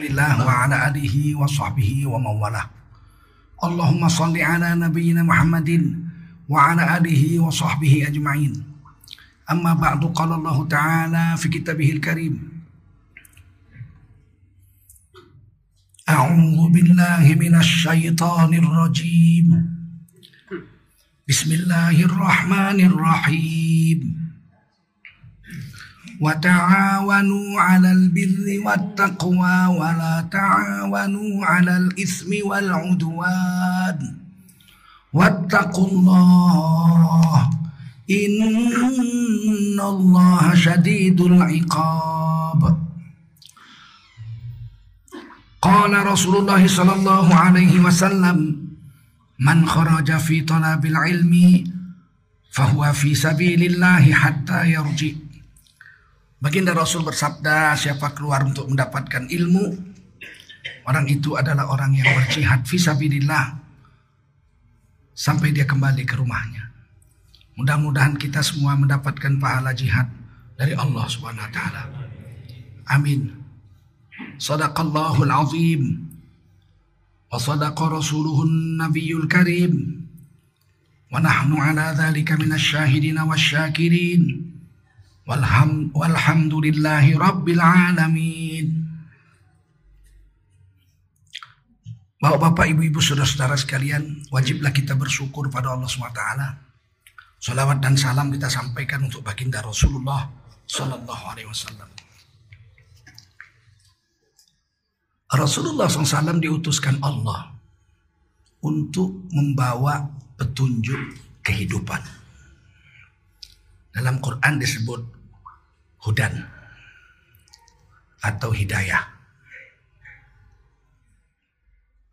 رسول الله وعلى آله وصحبه ومن والاه. اللهم صل على نبينا محمد وعلى آله وصحبه أجمعين. أما بعد قال الله تعالى في كتابه الكريم أعوذ بالله من الشيطان الرجيم. بسم الله الرحمن الرحيم. وتعاونوا على البر والتقوى ولا تعاونوا على الإثم والعدوان. واتقوا الله إن الله شديد العقاب. قال رسول الله صلى الله عليه وسلم من خرج في طلب العلم فهو في سبيل الله حتى يرجئ Baginda Rasul bersabda, siapa keluar untuk mendapatkan ilmu, orang itu adalah orang yang berjihad fisabilillah sampai dia kembali ke rumahnya. Mudah-mudahan kita semua mendapatkan pahala jihad dari Allah Subhanahu wa taala. Amin. Sadaqallahul azim wa sadaqa rasuluhun nabiyul karim wa nahnu ala dhalika minasyahidin wasyakirin. Walham, walhamdulillahi rabbil alamin. Bapak-bapak, ibu-ibu, saudara-saudara sekalian, wajiblah kita bersyukur pada Allah SWT. Salawat dan salam kita sampaikan untuk baginda Rasulullah Sallallahu Alaihi Wasallam. Rasulullah SAW diutuskan Allah untuk membawa petunjuk kehidupan. Dalam Quran disebut hudan atau hidayah.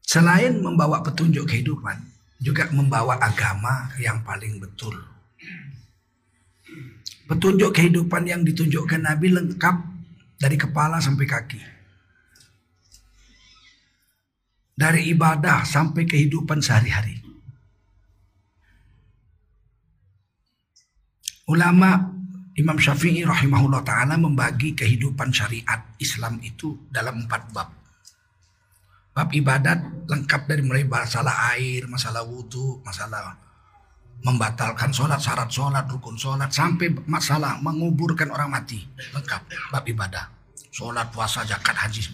Selain membawa petunjuk kehidupan, juga membawa agama yang paling betul. Petunjuk kehidupan yang ditunjukkan Nabi lengkap dari kepala sampai kaki. Dari ibadah sampai kehidupan sehari-hari. Ulama Imam Syafi'i rahimahullah ta'ala membagi kehidupan syariat Islam itu dalam empat bab. Bab ibadat lengkap dari mulai masalah air, masalah wudhu, masalah membatalkan sholat, syarat sholat, rukun sholat, sampai masalah menguburkan orang mati. Lengkap bab ibadah. Sholat, puasa, zakat, haji.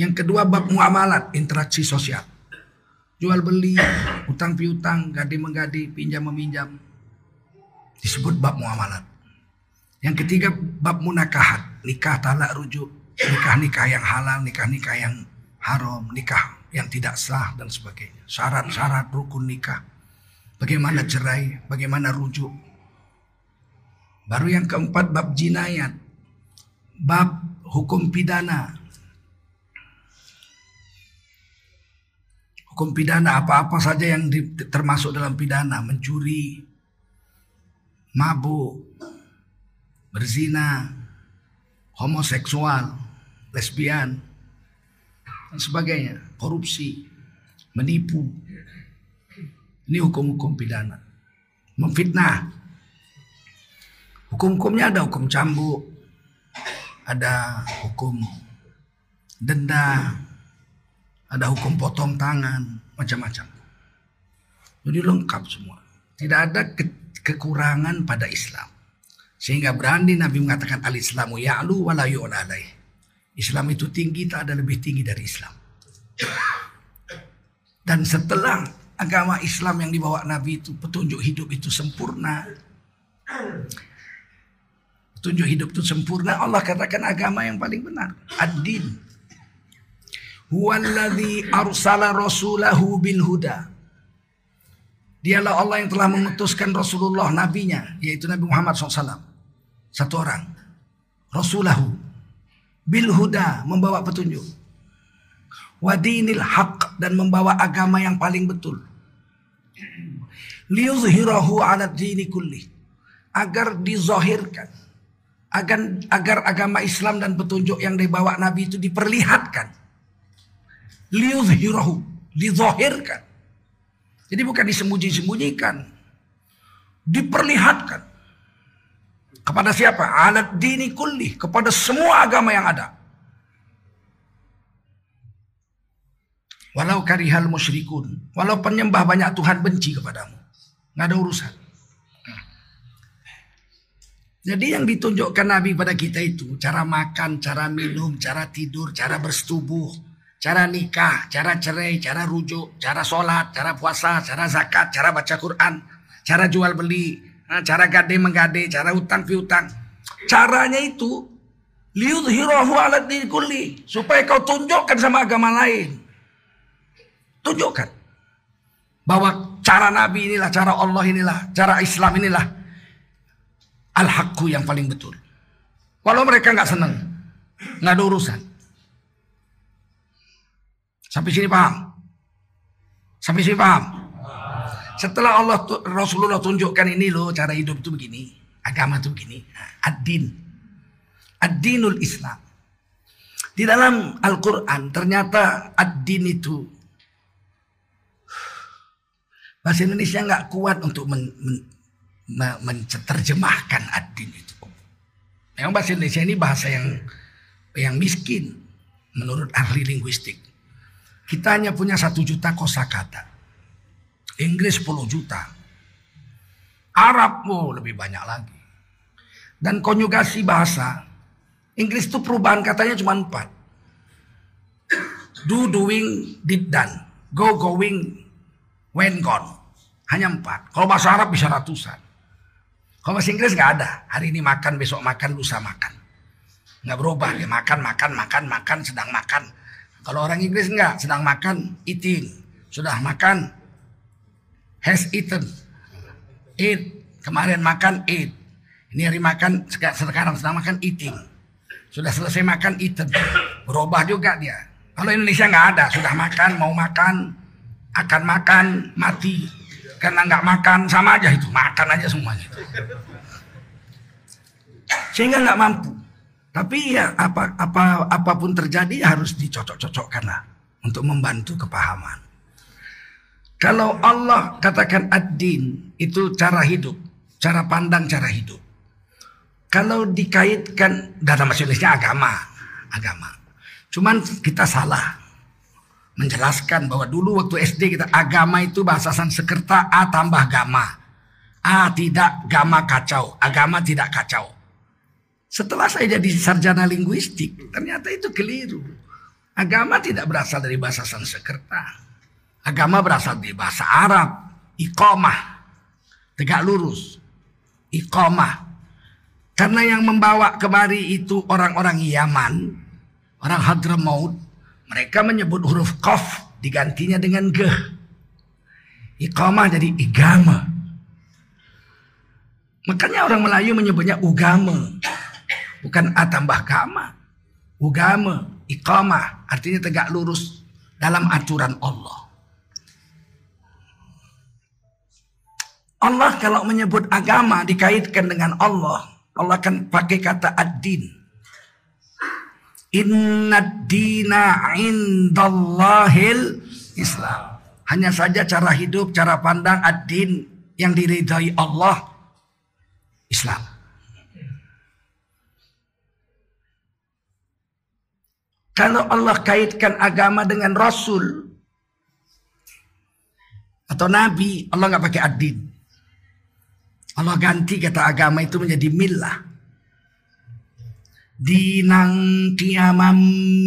Yang kedua bab muamalat, interaksi sosial. Jual beli, utang piutang, gadi menggadi, pinjam meminjam, disebut bab muamalat. Yang ketiga bab munakahat, nikah talak rujuk, nikah-nikah yang halal, nikah-nikah yang haram, nikah yang tidak sah dan sebagainya. Syarat-syarat rukun nikah. Bagaimana cerai, bagaimana rujuk. Baru yang keempat bab jinayat. Bab hukum pidana. Hukum pidana apa-apa saja yang termasuk dalam pidana. Mencuri, mabuk, berzina, homoseksual, lesbian, dan sebagainya, korupsi, menipu. Ini hukum-hukum pidana. Memfitnah. Hukum-hukumnya ada hukum cambuk, ada hukum denda, ada hukum potong tangan, macam-macam. Jadi lengkap semua. Tidak ada kekurangan pada Islam. Sehingga berani Nabi mengatakan al-Islamu ya'lu wa la alaih. Islam itu tinggi, tak ada lebih tinggi dari Islam. Dan setelah agama Islam yang dibawa Nabi itu, petunjuk hidup itu sempurna. Petunjuk hidup itu sempurna. Allah katakan agama yang paling benar. Ad-din. Arsala rasulahu bil huda. Dialah Allah yang telah mengutuskan Rasulullah nabinya, yaitu Nabi Muhammad SAW. Satu orang. Rasulahu. Bil huda membawa petunjuk. Wadinil haq dan membawa agama yang paling betul. Liuzhirahu ala dini kulli. Agar dizohirkan. Agar, agar agama Islam dan petunjuk yang dibawa Nabi itu diperlihatkan. Liuzhirahu. Dizohirkan. Jadi bukan disembunyi-sembunyikan. Diperlihatkan. Kepada siapa? Alat dini kulli. Kepada semua agama yang ada. Walau karihal musyrikun. Walau penyembah banyak Tuhan benci kepadamu. Nggak ada urusan. Jadi yang ditunjukkan Nabi pada kita itu cara makan, cara minum, cara tidur, cara bersetubuh, cara nikah, cara cerai, cara rujuk, cara sholat, cara puasa, cara zakat, cara baca Quran, cara jual beli, cara gade menggade, cara utang piutang. Caranya itu liudhirahu ala kulli supaya kau tunjukkan sama agama lain. Tunjukkan bahwa cara Nabi inilah, cara Allah inilah, cara Islam inilah al-haqqu yang paling betul. Walau mereka nggak senang, nggak ada urusan. Sampai sini paham? Sampai sini paham? Setelah Allah Rasulullah tunjukkan ini loh cara hidup itu begini, agama itu begini, ad-din. Ad-dinul Islam. Di dalam Al-Quran ternyata ad-din itu bahasa Indonesia nggak kuat untuk men, men, ad-din itu. Yang bahasa Indonesia ini bahasa yang yang miskin menurut ahli linguistik. Kita hanya punya satu juta kosakata. Inggris 10 juta. Arab oh, lebih banyak lagi. Dan konjugasi bahasa. Inggris itu perubahan katanya cuma empat. Do, doing, did, done. Go, going, when, gone. Hanya empat. Kalau bahasa Arab bisa ratusan. Kalau bahasa Inggris nggak ada. Hari ini makan, besok makan, lusa makan. Nggak berubah. Ya makan, makan, makan, makan, sedang makan. Kalau orang Inggris nggak, sedang makan, eating. Sudah makan, has eaten. Eat. Kemarin makan, eat. Ini hari makan, sekarang sedang makan, eating. Sudah selesai makan, eaten. Berubah juga dia. Kalau Indonesia nggak ada, sudah makan, mau makan, akan makan, mati karena nggak makan sama aja itu makan aja semuanya sehingga nggak mampu tapi ya apa apa apa pun terjadi harus dicocok-cocokkan lah untuk membantu kepahaman kalau Allah katakan ad-din itu cara hidup cara pandang cara hidup kalau dikaitkan dalam maksudnya agama agama cuman kita salah menjelaskan bahwa dulu waktu SD kita agama itu bahasa Sanskerta A tambah gama. A tidak gama kacau, agama tidak kacau. Setelah saya jadi sarjana linguistik, ternyata itu keliru. Agama tidak berasal dari bahasa Sanskerta. Agama berasal dari bahasa Arab, iqamah. Tegak lurus. Iqamah. Karena yang membawa kemari itu orang-orang Yaman, orang Hadramaut, mereka menyebut huruf qaf digantinya dengan ge. Iqamah jadi igama. Makanya orang Melayu menyebutnya ugama. Bukan a tambah gama. Ugama, iqamah artinya tegak lurus dalam aturan Allah. Allah kalau menyebut agama dikaitkan dengan Allah, Allah akan pakai kata ad-din. Inna dina indallahil Islam. Hanya saja cara hidup, cara pandang ad-din yang diridhai Allah Islam. Kalau Allah kaitkan agama dengan Rasul. Atau Nabi, Allah nggak pakai ad-din. Allah ganti kata agama itu menjadi milah dinang qiyamam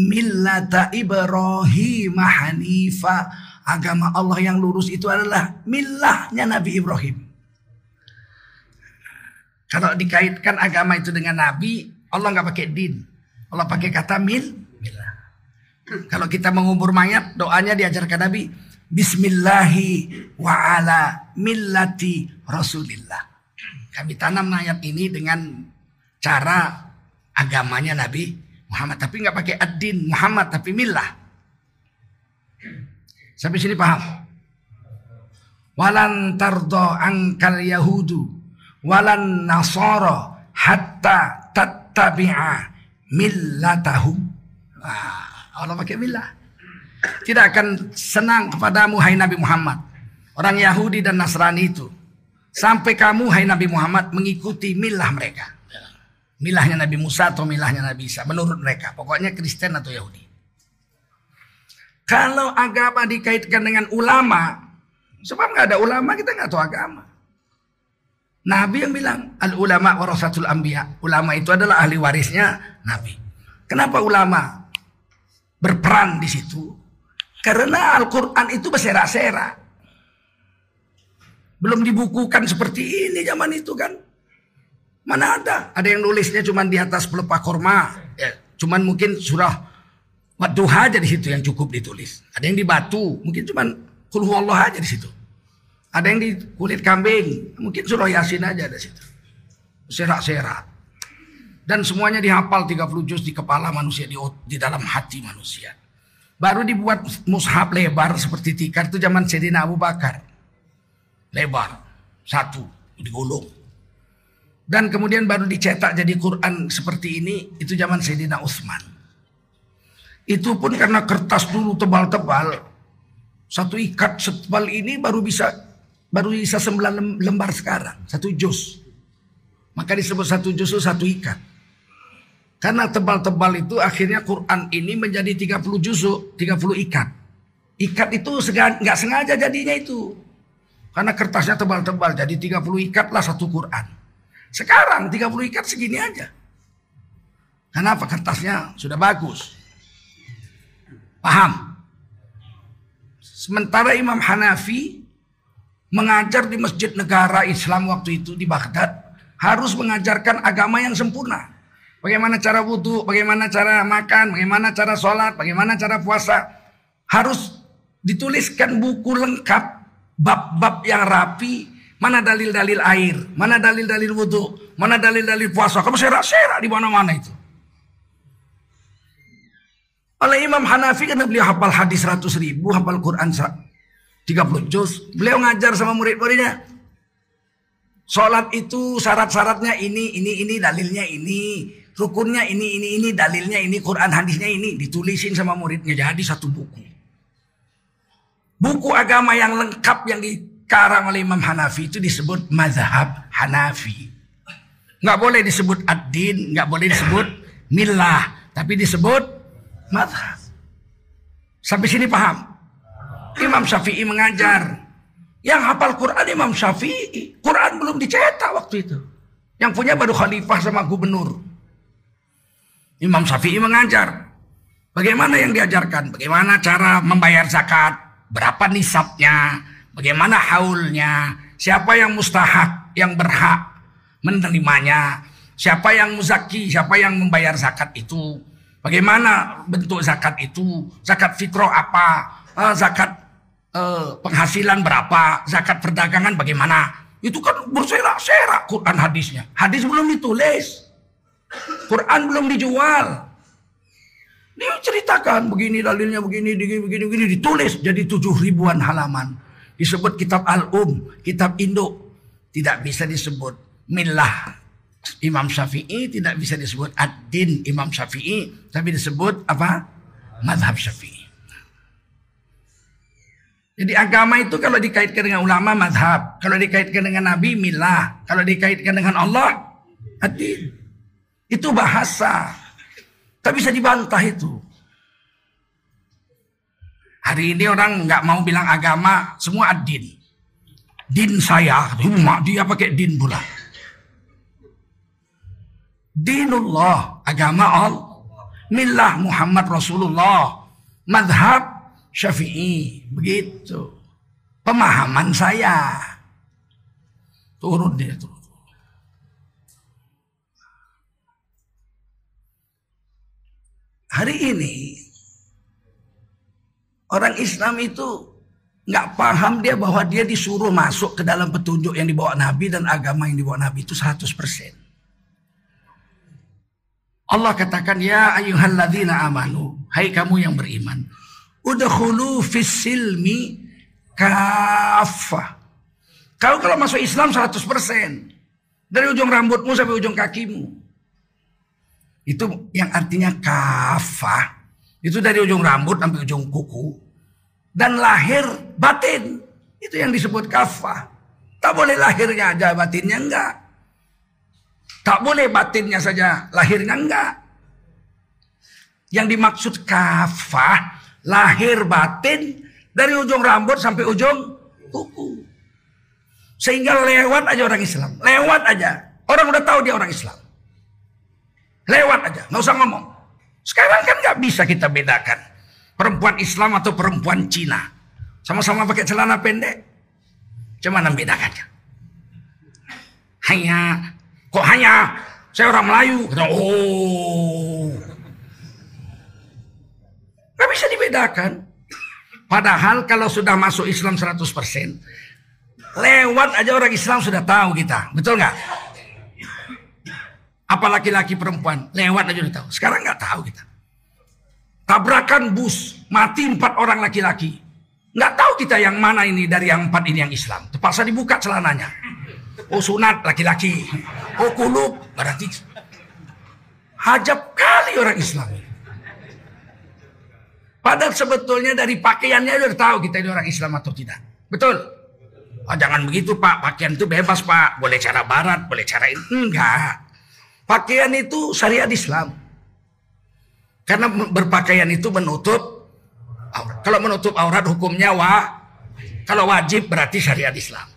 millata Ibrahim hanifa. Agama Allah yang lurus itu adalah millahnya Nabi Ibrahim. Kalau dikaitkan agama itu dengan Nabi Allah nggak pakai din. Allah pakai kata mil kalau kita mengubur mayat doanya diajarkan Nabi Bismillahi wa ala millati Rasulillah. Kami tanam mayat ini dengan cara agamanya Nabi Muhammad tapi nggak pakai ad-din Muhammad tapi milah sampai sini paham? Walan tardo angkal yahudu walan nasoro hatta tattabi'a millatahum. Ah, Allah pakai milah tidak akan senang kepadamu hai Nabi Muhammad. Orang Yahudi dan Nasrani itu. Sampai kamu hai Nabi Muhammad mengikuti milah mereka. Milahnya Nabi Musa atau milahnya Nabi Isa menurut mereka. Pokoknya Kristen atau Yahudi. Kalau agama dikaitkan dengan ulama, sebab nggak ada ulama kita nggak tahu agama. Nabi yang bilang al ulama warasatul anbiya. Ulama itu adalah ahli warisnya Nabi. Kenapa ulama berperan di situ? Karena Al-Quran itu berserak-serak. Belum dibukukan seperti ini zaman itu kan. Mana ada? Ada yang nulisnya cuma di atas pelepah korma. Ya, cuman mungkin surah Wadduha aja di situ yang cukup ditulis. Ada yang di batu, mungkin cuma kulhu Allah aja di situ. Ada yang di kulit kambing, mungkin surah Yasin aja di situ. Serak-serak. Dan semuanya dihafal 30 juz di kepala manusia, di, di dalam hati manusia. Baru dibuat mushaf lebar seperti tikar itu zaman Sayyidina Abu Bakar. Lebar. Satu. Digulung. Dan kemudian baru dicetak jadi Quran seperti ini. Itu zaman Sayyidina Utsman. Itu pun karena kertas dulu tebal-tebal. Satu ikat setebal ini baru bisa baru bisa sembilan lembar sekarang. Satu juz. Maka disebut satu juz itu satu ikat. Karena tebal-tebal itu akhirnya Quran ini menjadi 30 juzuk, 30 ikat. Ikat itu nggak sengaja jadinya itu. Karena kertasnya tebal-tebal jadi 30 ikat lah satu Quran. Sekarang 30 ikat segini aja. Kenapa kertasnya sudah bagus. Paham? Sementara Imam Hanafi mengajar di masjid negara Islam waktu itu di Baghdad harus mengajarkan agama yang sempurna. Bagaimana cara wudhu, bagaimana cara makan, bagaimana cara sholat, bagaimana cara puasa. Harus dituliskan buku lengkap, bab-bab yang rapi, mana dalil-dalil air, mana dalil-dalil wudhu, mana dalil-dalil puasa. Kamu serak-serak di mana-mana itu. Oleh Imam Hanafi karena beliau hafal hadis 100 ribu, hafal Quran 30 juz. Beliau ngajar sama murid-muridnya. Sholat itu syarat-syaratnya ini, ini, ini, dalilnya ini. Rukunnya ini, ini, ini, dalilnya ini, Quran hadisnya ini. Ditulisin sama muridnya jadi satu buku. Buku agama yang lengkap yang dikarang oleh Imam Hanafi itu disebut mazhab Hanafi. Nggak boleh disebut ad-din, nggak boleh disebut milah, tapi disebut mazhab. Sampai sini paham? Imam Syafi'i mengajar. Yang hafal Quran Imam Syafi'i. Quran belum dicetak waktu itu. Yang punya baru khalifah sama gubernur. Imam Syafi'i mengajar. Bagaimana yang diajarkan? Bagaimana cara membayar zakat? Berapa nisabnya? Bagaimana haulnya? Siapa yang mustahak, yang berhak menerimanya? Siapa yang muzaki? Siapa yang membayar zakat itu? Bagaimana bentuk zakat itu? Zakat fitrah apa? Uh, zakat uh, penghasilan berapa? Zakat perdagangan bagaimana? Itu kan berserak-serak Quran hadisnya. Hadis belum ditulis. Quran belum dijual. Dia ceritakan begini dalilnya begini, begini, begini, begini ditulis jadi tujuh ribuan halaman. Disebut kitab Al-Um, kitab Induk. Tidak bisa disebut milah Imam Syafi'i, tidak bisa disebut ad-din Imam Syafi'i, tapi disebut apa? Madhab Syafi'i. Jadi agama itu kalau dikaitkan dengan ulama madhab, kalau dikaitkan dengan Nabi milah, kalau dikaitkan dengan Allah ad-din. Itu bahasa. Tak bisa dibantah itu. Hari ini orang nggak mau bilang agama, semua ad-din. Din saya, mak dia pakai din pula. Dinullah, agama Allah. Milah Muhammad Rasulullah. Madhab Syafi'i. Begitu. Pemahaman saya. Turun dia turun. Hari ini orang Islam itu nggak paham dia bahwa dia disuruh masuk ke dalam petunjuk yang dibawa Nabi dan agama yang dibawa Nabi itu 100%. Allah katakan ya ayyuhalladzina amanu, hai kamu yang beriman, udkhulu fis silmi kafah. Kau kalau masuk Islam 100%. Dari ujung rambutmu sampai ujung kakimu. Itu yang artinya kafah. Itu dari ujung rambut sampai ujung kuku. Dan lahir batin. Itu yang disebut kafah. Tak boleh lahirnya aja batinnya enggak. Tak boleh batinnya saja lahirnya enggak. Yang dimaksud kafah Lahir batin dari ujung rambut sampai ujung kuku. Sehingga lewat aja orang Islam. Lewat aja. Orang udah tahu dia orang Islam. Lewat aja. Nggak usah ngomong. Sekarang kan nggak bisa kita bedakan. Perempuan Islam atau perempuan Cina. Sama-sama pakai celana pendek. Cuma membedakannya. Hanya. Kok hanya? Saya orang Melayu. oh. Gak bisa dibedakan. Padahal kalau sudah masuk Islam 100%. Lewat aja orang Islam sudah tahu kita. Betul nggak? Apa laki-laki perempuan. Lewat aja udah tahu. Sekarang nggak tahu kita. Tabrakan bus. Mati empat orang laki-laki. Nggak tahu kita yang mana ini dari yang empat ini yang Islam. Terpaksa dibuka celananya. Oh sunat laki-laki. Oh kulub. Berarti hajab kali orang Islam. Padahal sebetulnya dari pakaiannya udah tahu kita ini orang Islam atau tidak. Betul. Oh, jangan begitu Pak, pakaian itu bebas Pak. Boleh cara barat, boleh cara ini. Enggak. Pakaian itu syariat Islam. Karena berpakaian itu menutup aurat. Kalau menutup aurat hukumnya wa. Kalau wajib berarti syariat Islam.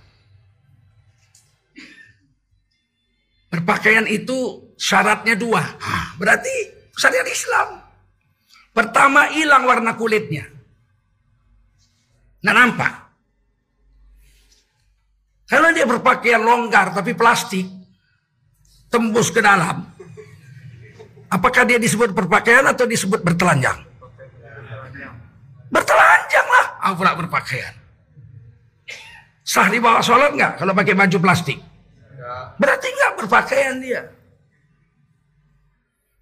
Berpakaian itu syaratnya dua. Berarti syariat Islam. Pertama hilang warna kulitnya. Nggak nampak. Karena dia berpakaian longgar tapi plastik tembus ke dalam. Apakah dia disebut berpakaian atau disebut bertelanjang? Bertelanjang lah. Pula berpakaian. Sah dibawa sholat nggak kalau pakai baju plastik? Berarti nggak berpakaian dia.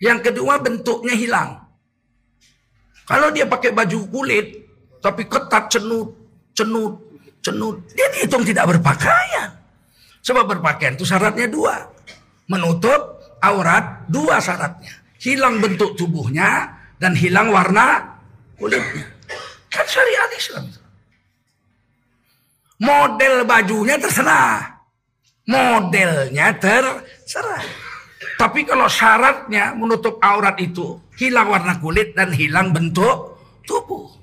Yang kedua bentuknya hilang. Kalau dia pakai baju kulit tapi ketat cenut, cenut, cenut. Dia dihitung tidak berpakaian. Sebab berpakaian itu syaratnya dua. Menutup aurat dua syaratnya. Hilang bentuk tubuhnya dan hilang warna kulitnya. Kan syariat Islam. Model bajunya terserah. Modelnya terserah. Tapi kalau syaratnya menutup aurat itu hilang warna kulit dan hilang bentuk tubuh.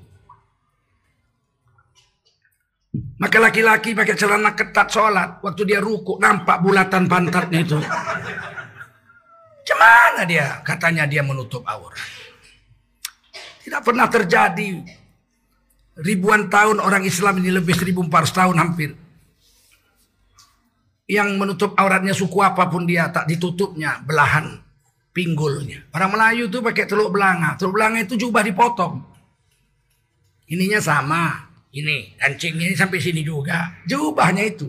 Maka laki-laki pakai celana ketat sholat. Waktu dia ruku nampak bulatan pantatnya itu. Gimana dia? Katanya dia menutup aurat. Tidak pernah terjadi. Ribuan tahun orang Islam ini lebih 1400 tahun hampir. Yang menutup auratnya suku apa pun dia tak ditutupnya belahan pinggulnya. Orang Melayu itu pakai teluk belanga. Teluk belanga itu jubah dipotong. Ininya sama. Ini kancingnya ini sampai sini juga. Jubahnya itu.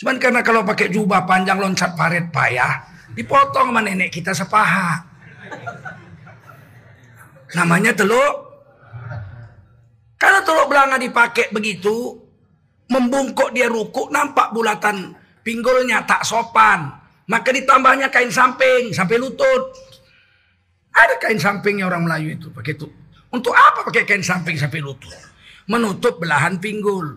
Cuman karena kalau pakai jubah panjang loncat paret payah, dipotong sama nenek kita sepaha. Namanya teluk. Kalau teluk belanga dipakai begitu, membungkuk dia rukuk, nampak bulatan pinggulnya tak sopan. Maka ditambahnya kain samping sampai lutut. Ada kain sampingnya orang Melayu itu pakai itu. Untuk apa pakai kain samping sampai lutut? Menutup belahan pinggul.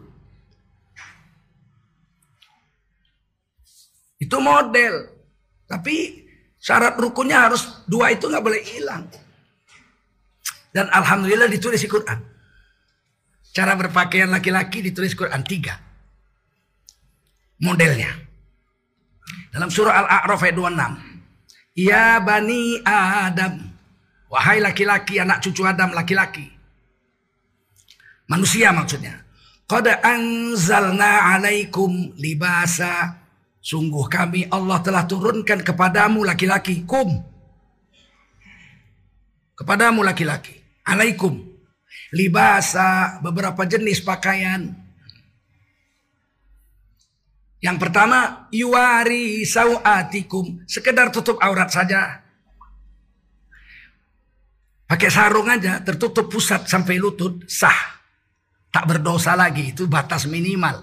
Itu model. Tapi syarat rukunnya harus dua itu nggak boleh hilang. Dan alhamdulillah ditulis di Quran. Cara berpakaian laki-laki ditulis Quran tiga. Modelnya. Dalam surah Al-A'raf ayat 26. Ya bani Adam. Wahai laki-laki anak cucu Adam laki-laki. Manusia maksudnya. Qad anzalna alaikum libasa. Sungguh kami Allah telah turunkan kepadamu laki-laki. Kum. Kepadamu laki-laki. Alaikum. Libasa. Beberapa jenis pakaian. Yang pertama. Yuari sawatikum. Sekedar tutup aurat saja. Pakai sarung aja. Tertutup pusat sampai lutut. Sah tak berdosa lagi itu batas minimal.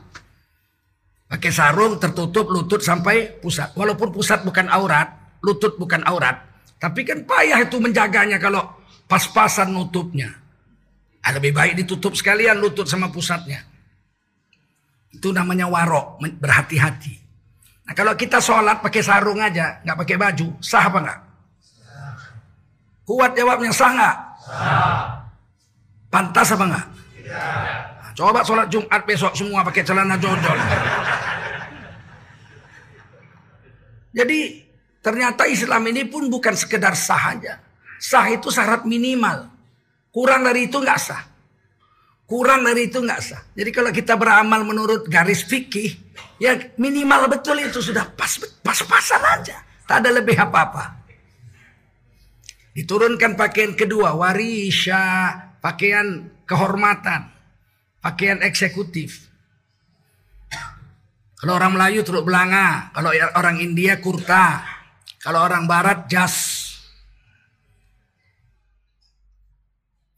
Pakai sarung tertutup lutut sampai pusat. Walaupun pusat bukan aurat lutut bukan aurat tapi kan payah itu menjaganya kalau pas-pasan nutupnya. Ah, lebih baik ditutup sekalian lutut sama pusatnya. Itu namanya warok berhati-hati. Nah kalau kita sholat pakai sarung aja nggak pakai baju sah apa nggak? Kuat jawabnya sah nggak? Sah. Pantas apa enggak? Nah, coba sholat Jumat besok semua pakai celana jodol. Jadi ternyata Islam ini pun bukan sekedar sah aja. Sah itu syarat minimal. Kurang dari itu nggak sah. Kurang dari itu nggak sah. Jadi kalau kita beramal menurut garis fikih, ya minimal betul itu sudah pas pas-pasan aja. Tak ada lebih apa-apa. Diturunkan pakaian kedua, warisya, pakaian kehormatan, pakaian eksekutif. Kalau orang Melayu turut belanga, kalau orang India kurta, kalau orang Barat jas.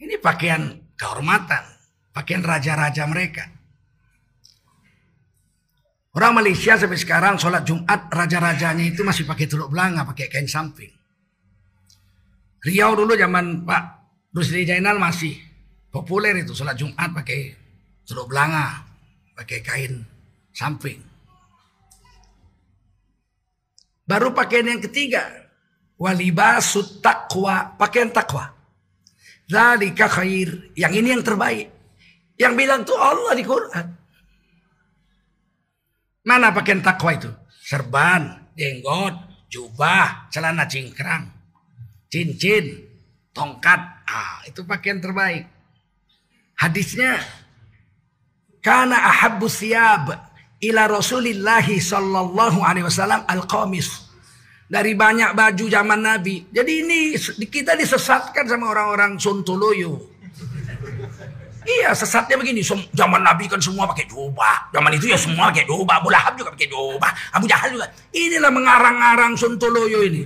Ini pakaian kehormatan, pakaian raja-raja mereka. Orang Malaysia sampai sekarang sholat Jumat raja-rajanya itu masih pakai tuluk belanga, pakai kain samping. Riau dulu zaman Pak Rusdi Jainal masih populer itu sholat Jumat pakai tuluk belanga, pakai kain samping. Baru pakaian yang ketiga, walibasut takwa, pakaian takwa. Zalika khair, yang ini yang terbaik. Yang bilang tuh Allah di Quran. Mana pakaian takwa itu? Serban, jenggot, jubah, celana cingkrang, cincin, tongkat. Ah, itu pakaian terbaik. Hadisnya karena ahabbu siyab ila Rasulillahi sallallahu alaihi wasallam al-qamis. Dari banyak baju zaman Nabi. Jadi ini kita disesatkan sama orang-orang Sontoloyo. Iya sesatnya begini. Zaman Nabi kan semua pakai jubah. Zaman itu ya semua pakai jubah. Abu Lahab juga pakai jubah. Abu Jahal juga. Inilah mengarang-arang Sontoloyo ini.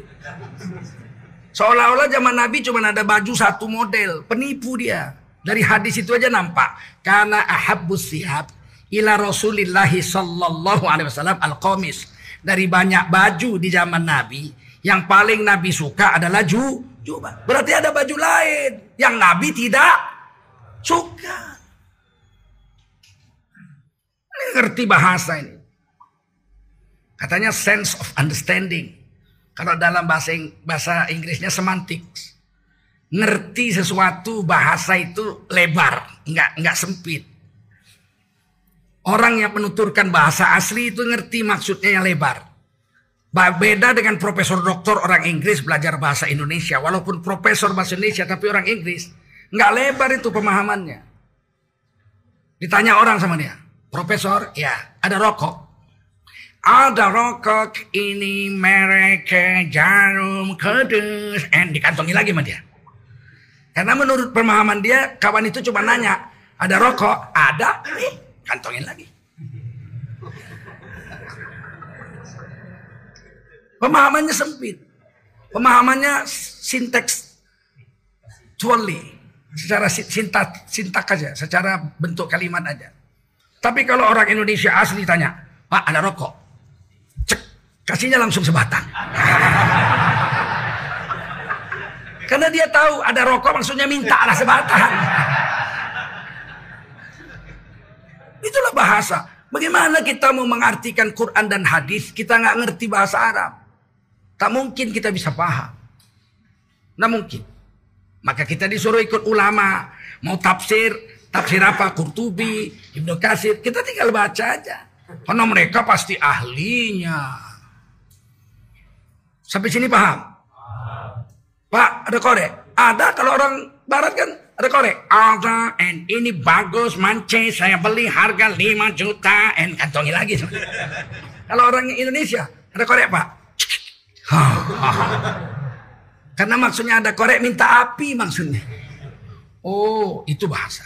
Seolah-olah zaman Nabi cuma ada baju satu model. Penipu dia. Dari hadis itu aja nampak. Karena ahabbus sihab ila Rasulillahi sallallahu alaihi wasallam al-qamis. Dari banyak baju di zaman Nabi, yang paling Nabi suka adalah ju jubah. Berarti ada baju lain yang Nabi tidak Suka. Ini ngerti bahasa ini. Katanya sense of understanding. Kalau dalam bahasa bahasa Inggrisnya semantics. Ngerti sesuatu bahasa itu lebar, nggak nggak sempit. Orang yang menuturkan bahasa asli itu ngerti maksudnya yang lebar. Beda dengan profesor doktor orang Inggris belajar bahasa Indonesia. Walaupun profesor bahasa Indonesia tapi orang Inggris. Nggak lebar itu pemahamannya. Ditanya orang sama dia. Profesor, ya ada rokok. Ada rokok ini merek jarum kudus. And dikantongi lagi sama dia. Karena menurut pemahaman dia, kawan itu cuma nanya. Ada rokok? Ada. Nih, kantongin lagi. Pemahamannya sempit. Pemahamannya sinteks tuali secara sintak, sintak aja, secara bentuk kalimat aja. Tapi kalau orang Indonesia asli tanya, Pak ada rokok? Cek, kasihnya langsung sebatang. Karena dia tahu ada rokok maksudnya minta lah sebatang. Itulah bahasa. Bagaimana kita mau mengartikan Quran dan hadis, kita nggak ngerti bahasa Arab. Tak mungkin kita bisa paham. Nggak mungkin. Maka kita disuruh ikut ulama. Mau tafsir, tafsir apa? Kurtubi, Ibnu Kasir. Kita tinggal baca aja. Karena mereka pasti ahlinya. Sampai sini paham? Pak, ada korek? Ada kalau orang barat kan ada korek. Ada, and ini bagus, mance, saya beli harga 5 juta, and kantongi lagi. kalau orang Indonesia, ada korek pak? Karena maksudnya ada korek minta api maksudnya. Oh, itu bahasa.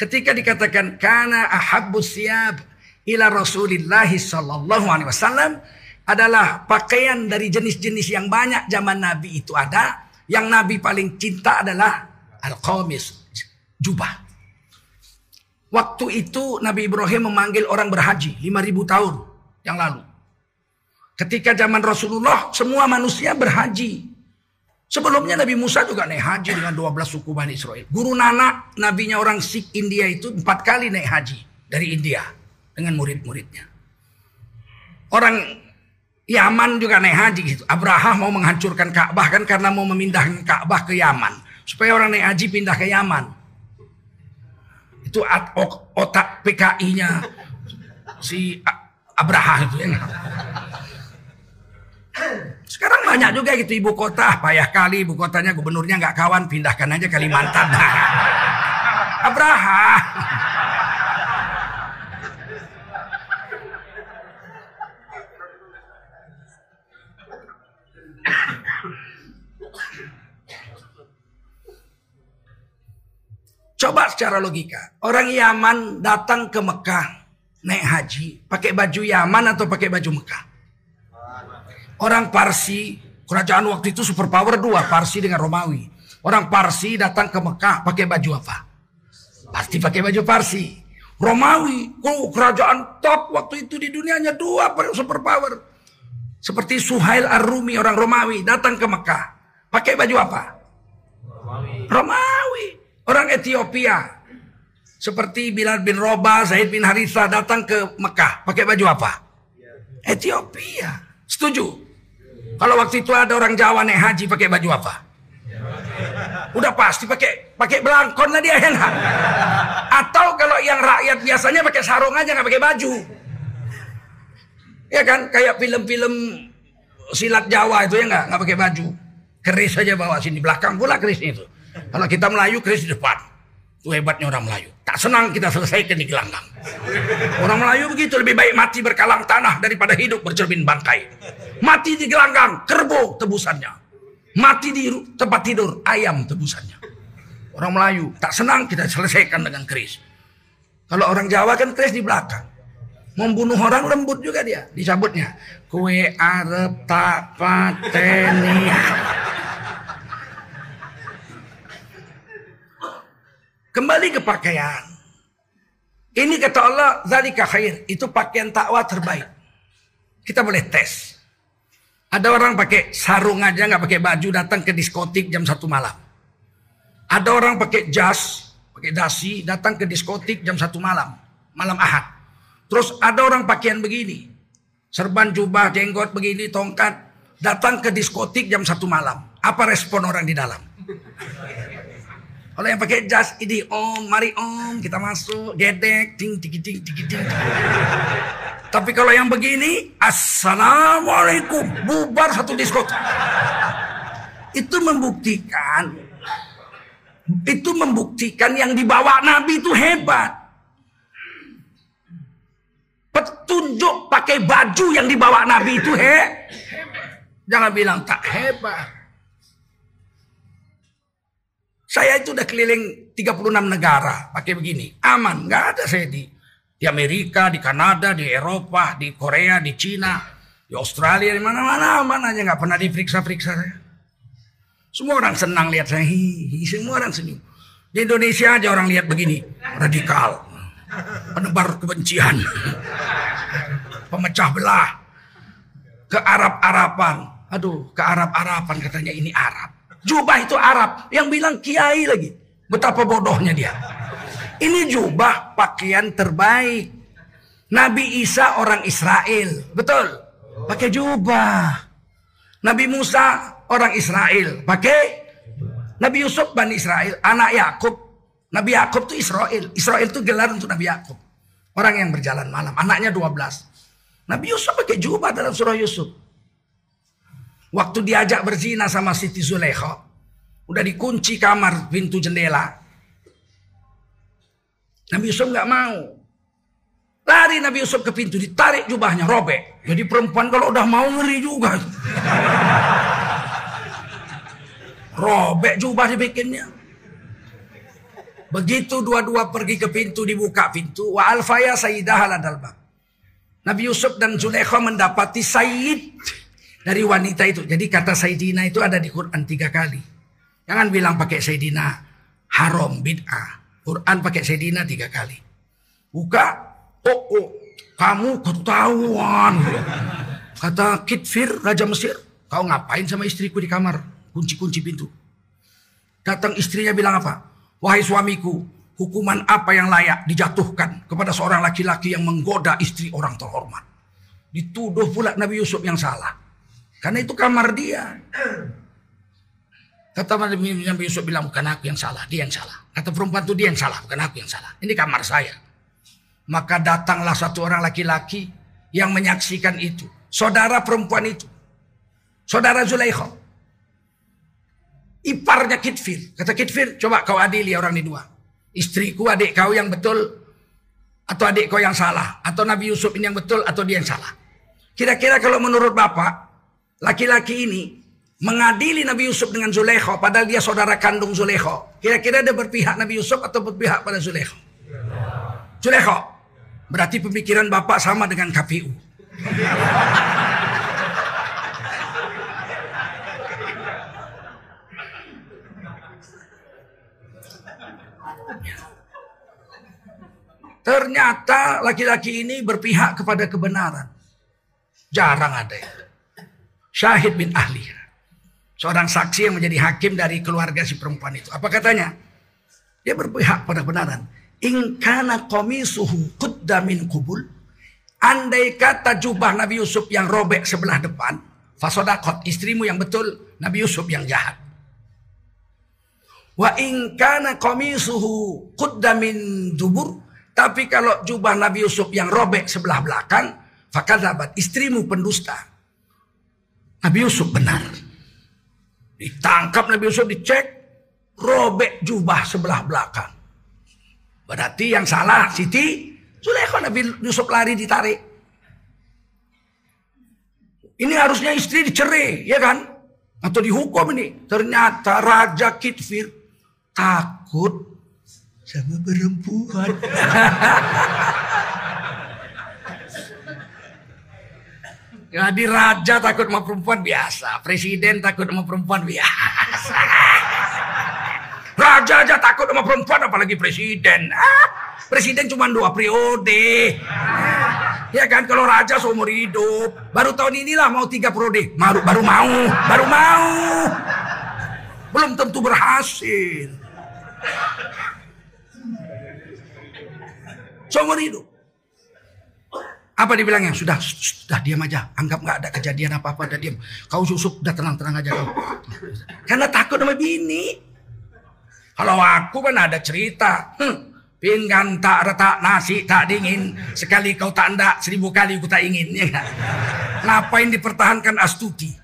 Ketika dikatakan karena ahabbus siyab ila Rasulillah sallallahu alaihi wasallam adalah pakaian dari jenis-jenis yang banyak zaman Nabi itu ada. Yang Nabi paling cinta adalah al-qamis, jubah. Waktu itu Nabi Ibrahim memanggil orang berhaji 5000 tahun yang lalu. Ketika zaman Rasulullah semua manusia berhaji. Sebelumnya Nabi Musa juga naik haji dengan 12 suku Bani Israel. Guru Nana, nabinya orang Sikh India itu empat kali naik haji dari India dengan murid-muridnya. Orang Yaman juga naik haji gitu. Abraha mau menghancurkan Ka'bah kan karena mau memindahkan Ka'bah ke Yaman. Supaya orang naik haji pindah ke Yaman. Itu otak PKI-nya si Abraha itu ya. Sekarang banyak juga gitu ibu kota, payah kali ibu kotanya gubernurnya nggak kawan, pindahkan aja Kalimantan. Abraha. Coba secara logika, orang Yaman datang ke Mekah naik haji, pakai baju Yaman atau pakai baju Mekah? Orang Parsi, kerajaan waktu itu super power dua, Parsi dengan Romawi. Orang Parsi datang ke Mekah pakai baju apa? Pasti pakai baju Parsi. Romawi, oh kerajaan top waktu itu di dunianya dua super power. Seperti Suhail Ar-Rumi orang Romawi datang ke Mekah. Pakai baju apa? Romawi. Romawi. Orang Ethiopia seperti Bilal bin Robah, Zaid bin Harithah datang ke Mekah pakai baju apa? Ethiopia. Setuju? Kalau waktu itu ada orang Jawa naik haji pakai baju apa? Udah pasti pakai pakai belangkon lah dia ya Atau kalau yang rakyat biasanya pakai sarung aja nggak pakai baju. Ya kan kayak film-film silat Jawa itu ya nggak nggak pakai baju. Keris saja bawa sini belakang pula keris itu. Kalau kita Melayu keris di depan. Itu hebatnya orang Melayu. Tak senang kita selesaikan di gelanggang. Orang Melayu begitu lebih baik mati berkalang tanah daripada hidup bercermin bangkai. Mati di gelanggang, kerbau tebusannya. Mati di tempat tidur, ayam tebusannya. Orang Melayu tak senang kita selesaikan dengan keris. Kalau orang Jawa kan keris di belakang. Membunuh orang lembut juga dia, dicabutnya. Kue arep tak pateni. Kembali ke pakaian. Ini kata Allah, zalika khair. Itu pakaian takwa terbaik. Kita boleh tes. Ada orang pakai sarung aja nggak pakai baju datang ke diskotik jam satu malam. Ada orang pakai jas, pakai dasi datang ke diskotik jam satu malam, malam ahad. Terus ada orang pakaian begini, serban jubah, jenggot begini, tongkat, datang ke diskotik jam satu malam. Apa respon orang di dalam? Kalau yang pakai jas ini om, mari om, kita masuk, gedek, ting, ting, ting, ting, ting. Tapi kalau yang begini, assalamualaikum, bubar satu diskot. Itu membuktikan, itu membuktikan yang dibawa Nabi itu hebat. Petunjuk pakai baju yang dibawa Nabi itu he, jangan bilang tak hebat. Saya itu udah keliling 36 negara pakai begini. Aman, nggak ada saya di di Amerika, di Kanada, di Eropa, di Korea, di Cina, di Australia, di mana-mana aman aja nggak pernah diperiksa-periksa saya. Semua orang senang lihat saya, hihi, semua orang senyum. Di Indonesia aja orang lihat begini, radikal, penebar kebencian, pemecah belah, ke Arab-Arapan. Aduh, ke Arab-Arapan katanya ini Arab. Jubah itu Arab. Yang bilang kiai lagi. Betapa bodohnya dia. Ini jubah pakaian terbaik. Nabi Isa orang Israel. Betul. Pakai jubah. Nabi Musa orang Israel. Pakai Nabi Yusuf Bani Israel. Anak Yakub. Nabi Yakub itu Israel. Israel itu gelar untuk Nabi Yakub. Orang yang berjalan malam. Anaknya 12. Nabi Yusuf pakai jubah dalam surah Yusuf. Waktu diajak berzina sama Siti Zulekha. Udah dikunci kamar pintu jendela. Nabi Yusuf nggak mau. Lari Nabi Yusuf ke pintu, ditarik jubahnya, robek. Jadi perempuan kalau udah mau ngeri juga. robek jubah dibikinnya. Begitu dua-dua pergi ke pintu, dibuka pintu. Wa alfaya sayyidah. Nabi Yusuf dan Zulekha mendapati Sayyid dari wanita itu. Jadi kata Sayyidina itu ada di Quran tiga kali. Jangan bilang pakai Sayyidina haram bid'ah. Quran pakai Sayyidina tiga kali. Buka, oh, oh kamu ketahuan. Kata Kitfir, Raja Mesir, kau ngapain sama istriku di kamar? Kunci-kunci pintu. Datang istrinya bilang apa? Wahai suamiku, hukuman apa yang layak dijatuhkan kepada seorang laki-laki yang menggoda istri orang terhormat? Dituduh pula Nabi Yusuf yang salah. Karena itu kamar dia. Kata Nabi Yusuf bilang bukan aku yang salah, dia yang salah. Kata perempuan itu dia yang salah, bukan aku yang salah. Ini kamar saya. Maka datanglah satu orang laki-laki yang menyaksikan itu. Saudara perempuan itu. Saudara Zulaikha. Iparnya Kitfir. Kata Kitfir, coba kau adili orang ini dua. Istriku adik kau yang betul atau adik kau yang salah. Atau Nabi Yusuf ini yang betul atau dia yang salah. Kira-kira kalau menurut Bapak, laki-laki ini mengadili Nabi Yusuf dengan Zulekho padahal dia saudara kandung Zulekho. Kira-kira dia berpihak Nabi Yusuf atau berpihak pada Zulekho? Zulekho. Berarti pemikiran Bapak sama dengan KPU. Ternyata laki-laki ini berpihak kepada kebenaran. Jarang ada ya. Syahid bin ahli. Seorang saksi yang menjadi hakim dari keluarga si perempuan itu. Apa katanya? Dia berpihak pada kebenaran. Ingkana komisuhu kuddamin kubul. Andai kata jubah Nabi Yusuf yang robek sebelah depan. Fasodakot istrimu yang betul. Nabi Yusuf yang jahat. Wa ingkana komisuhu kuddamin dubur. Tapi kalau jubah Nabi Yusuf yang robek sebelah belakang. Fakadabat istrimu pendusta. Nabi Yusuf benar. Ditangkap Nabi Yusuf dicek, robek jubah sebelah belakang. Berarti yang salah Siti Zulaikha Nabi Yusuf lari ditarik. Ini harusnya istri dicerai, ya kan? Atau dihukum ini. Ternyata Raja Kitfir takut sama perempuan. Jadi raja takut sama perempuan biasa, presiden takut sama perempuan biasa. Raja aja takut sama perempuan apalagi presiden. Ah, presiden cuma dua periode. Ya kan kalau raja seumur hidup. Baru tahun inilah mau tiga periode. Baru, baru mau, baru mau. Belum tentu berhasil. Seumur hidup. Apa dibilangnya? Sudah, sudah diam aja. Anggap nggak ada kejadian apa-apa. Udah diam. Kau susuk, udah tenang-tenang aja kau. Karena takut sama bini. Kalau aku kan ada cerita. Hmm, pinggan tak retak, nasi tak dingin. Sekali kau tak ndak, seribu kali aku tak ingin. Ya? Ngapain dipertahankan Astuti?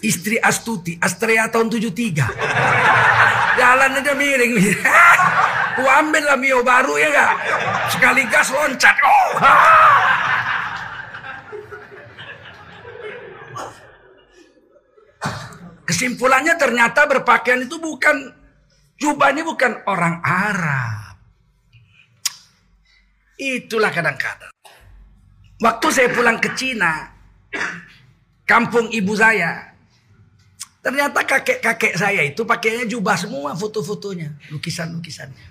Istri Astuti, Astrea tahun 73. Jalan aja miring. Ku ambil lah Mio baru ya gak? Sekali gas loncat. Oh, Kesimpulannya ternyata berpakaian itu bukan jubah ini bukan orang Arab. Itulah kadang-kadang. Waktu saya pulang ke Cina, kampung ibu saya, ternyata kakek-kakek saya itu pakainya jubah semua foto-fotonya, lukisan-lukisannya.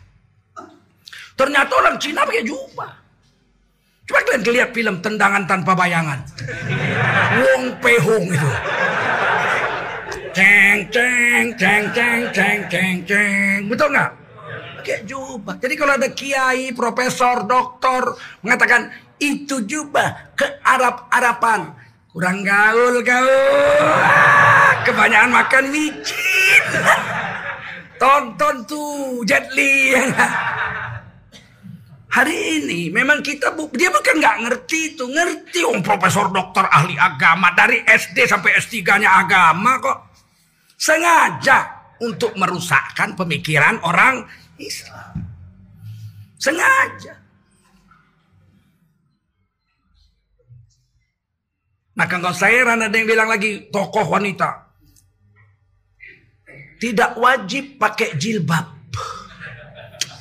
Ternyata orang Cina pakai jubah. Coba kalian lihat film Tendangan Tanpa Bayangan. Wong Pehong itu. Ceng, ceng, ceng, ceng, ceng, ceng, ceng. Betul nggak? Kayak jubah. Jadi kalau ada kiai, profesor, doktor mengatakan itu jubah ke Arab-Arapan. Kurang gaul gaul. Kebanyakan makan micin. Tonton tuh Jet Li. Hari ini memang kita bu dia bukan nggak ngerti itu ngerti om profesor dokter ahli agama dari SD sampai S3-nya agama kok Sengaja untuk merusakkan pemikiran orang Islam. Sengaja. Maka kalau saya ada yang bilang lagi tokoh wanita. Tidak wajib pakai jilbab.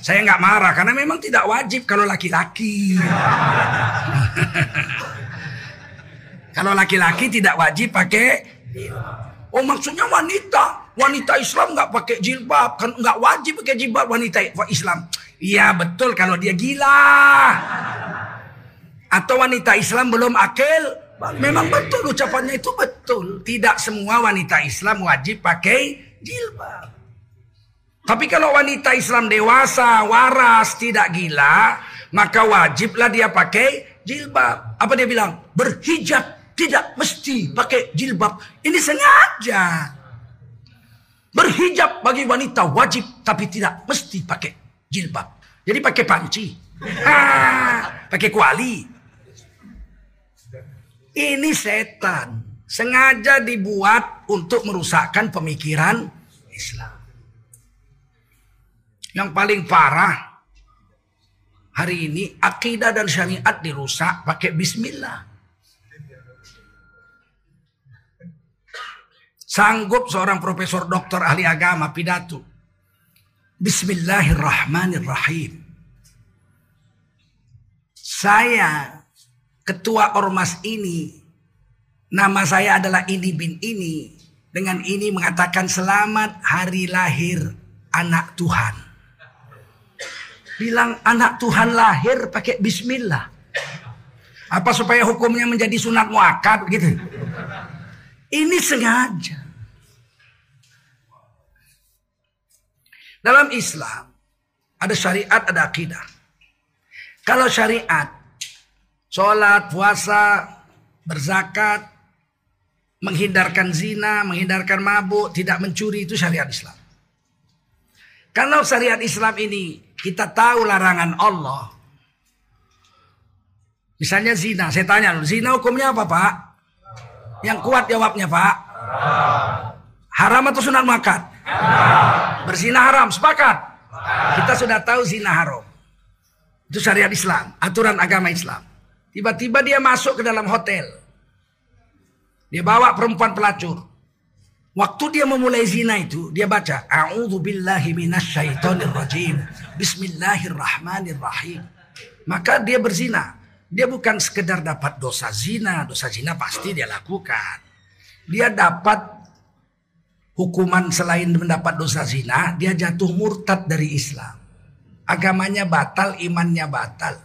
Saya nggak marah karena memang tidak wajib kalau laki-laki. kalau laki-laki tidak wajib pakai. Oh maksudnya wanita, wanita Islam nggak pakai jilbab, kan nggak wajib pakai jilbab wanita Islam. Iya betul kalau dia gila. Atau wanita Islam belum akil, memang betul ucapannya itu betul. Tidak semua wanita Islam wajib pakai jilbab. Tapi kalau wanita Islam dewasa, waras, tidak gila, maka wajiblah dia pakai jilbab. Apa dia bilang? Berhijab tidak mesti pakai jilbab. Ini sengaja. Berhijab bagi wanita wajib tapi tidak mesti pakai jilbab. Jadi pakai panci. Ah, pakai kuali. Ini setan. Sengaja dibuat untuk merusakkan pemikiran Islam. Yang paling parah hari ini akidah dan syariat dirusak pakai bismillah. Sanggup seorang profesor doktor ahli agama pidato. Bismillahirrahmanirrahim. Saya ketua ormas ini. Nama saya adalah ini bin ini. Dengan ini mengatakan selamat hari lahir anak Tuhan. Bilang anak Tuhan lahir pakai bismillah. Apa supaya hukumnya menjadi sunat muakkad gitu. Ini sengaja. Dalam Islam ada syariat, ada akidah. Kalau syariat, sholat, puasa, berzakat, menghindarkan zina, menghindarkan mabuk, tidak mencuri itu syariat Islam. Kalau syariat Islam ini kita tahu larangan Allah. Misalnya zina, saya tanya dulu, zina hukumnya apa Pak? Yang kuat jawabnya Pak. Haram atau sunat Berzina haram, sepakat. Kita sudah tahu zina haram. Itu syariat Islam, aturan agama Islam. Tiba-tiba dia masuk ke dalam hotel. Dia bawa perempuan pelacur. Waktu dia memulai zina itu, dia baca, A'udzu billahi minasyaitonir. Bismillahirrahmanirrahim. Maka dia berzina. Dia bukan sekedar dapat dosa zina, dosa zina pasti dia lakukan. Dia dapat hukuman selain mendapat dosa zina, dia jatuh murtad dari Islam. Agamanya batal, imannya batal.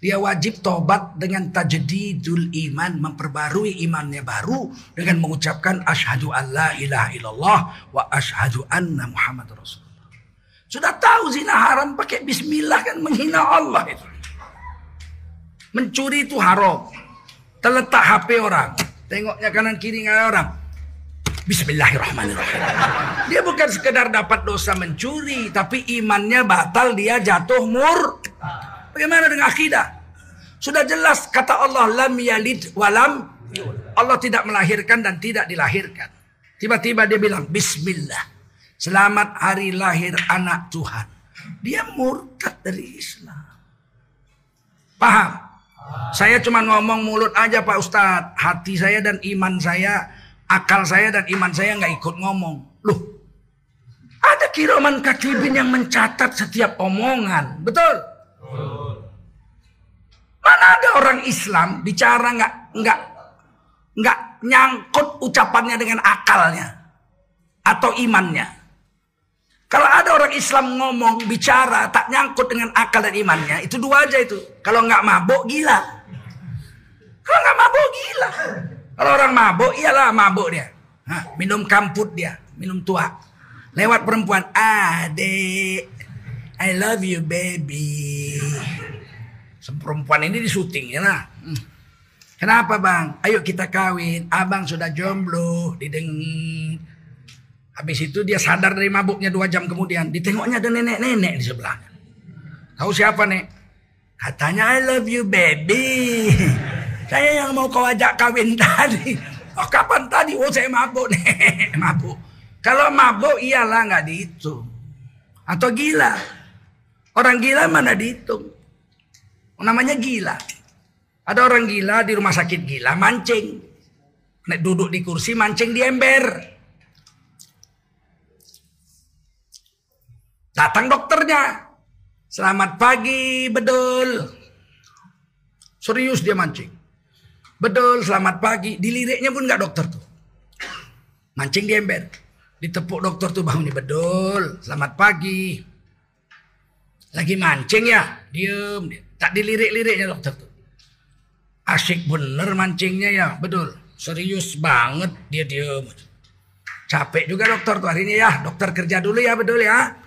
Dia wajib tobat dengan tajdidul iman, memperbarui imannya baru dengan mengucapkan asyhadu an la ilaha illallah wa asyhadu anna Muhammad Rasulullah. Sudah tahu zina haram pakai bismillah kan menghina Allah itu. Mencuri itu haram. Terletak HP orang. Tengoknya kanan kiri nggak orang. Bismillahirrahmanirrahim. Dia bukan sekedar dapat dosa mencuri, tapi imannya batal, dia jatuh mur. Bagaimana dengan akidah? Sudah jelas kata Allah lam yalid walam Allah tidak melahirkan dan tidak dilahirkan. Tiba-tiba dia bilang bismillah. Selamat hari lahir anak Tuhan. Dia murtad dari Islam. Paham? Saya cuma ngomong mulut aja Pak Ustadz. Hati saya dan iman saya, akal saya dan iman saya nggak ikut ngomong. Loh, ada kiraman katibin yang mencatat setiap omongan. Betul? Mana ada orang Islam bicara nggak nggak nggak nyangkut ucapannya dengan akalnya atau imannya. Kalau ada orang Islam ngomong, bicara, tak nyangkut dengan akal dan imannya, itu dua aja itu. Kalau nggak mabuk, gila. Kalau nggak mabuk, gila. Kalau orang mabuk, iyalah mabuk dia. Hah, minum kamput dia, minum tua. Lewat perempuan, adek, I love you baby. Perempuan ini di syuting ya lah. Kenapa bang? Ayo kita kawin. Abang sudah jomblo. Dideng Habis itu dia sadar dari mabuknya dua jam kemudian. Ditengoknya ada nenek-nenek di sebelahnya. Tahu siapa nek? Katanya I love you baby. Saya yang mau kau ajak kawin tadi. Oh kapan tadi? Oh saya mabuk nek. mabuk. Kalau mabuk iyalah nggak dihitung. Atau gila. Orang gila mana dihitung. Namanya gila. Ada orang gila di rumah sakit gila mancing. Nek duduk di kursi mancing di ember. Datang dokternya. Selamat pagi, bedul. Serius dia mancing. Bedul, selamat pagi. Diliriknya pun nggak dokter tuh. Mancing di ember. Ditepuk dokter tuh bahunya. Bedul, selamat pagi. Lagi mancing ya? Diem. Tak dilirik-liriknya dokter tuh. Asik bener mancingnya ya, bedul. Serius banget dia diem. Capek juga dokter tuh hari ini ya. Dokter kerja dulu ya, bedul ya.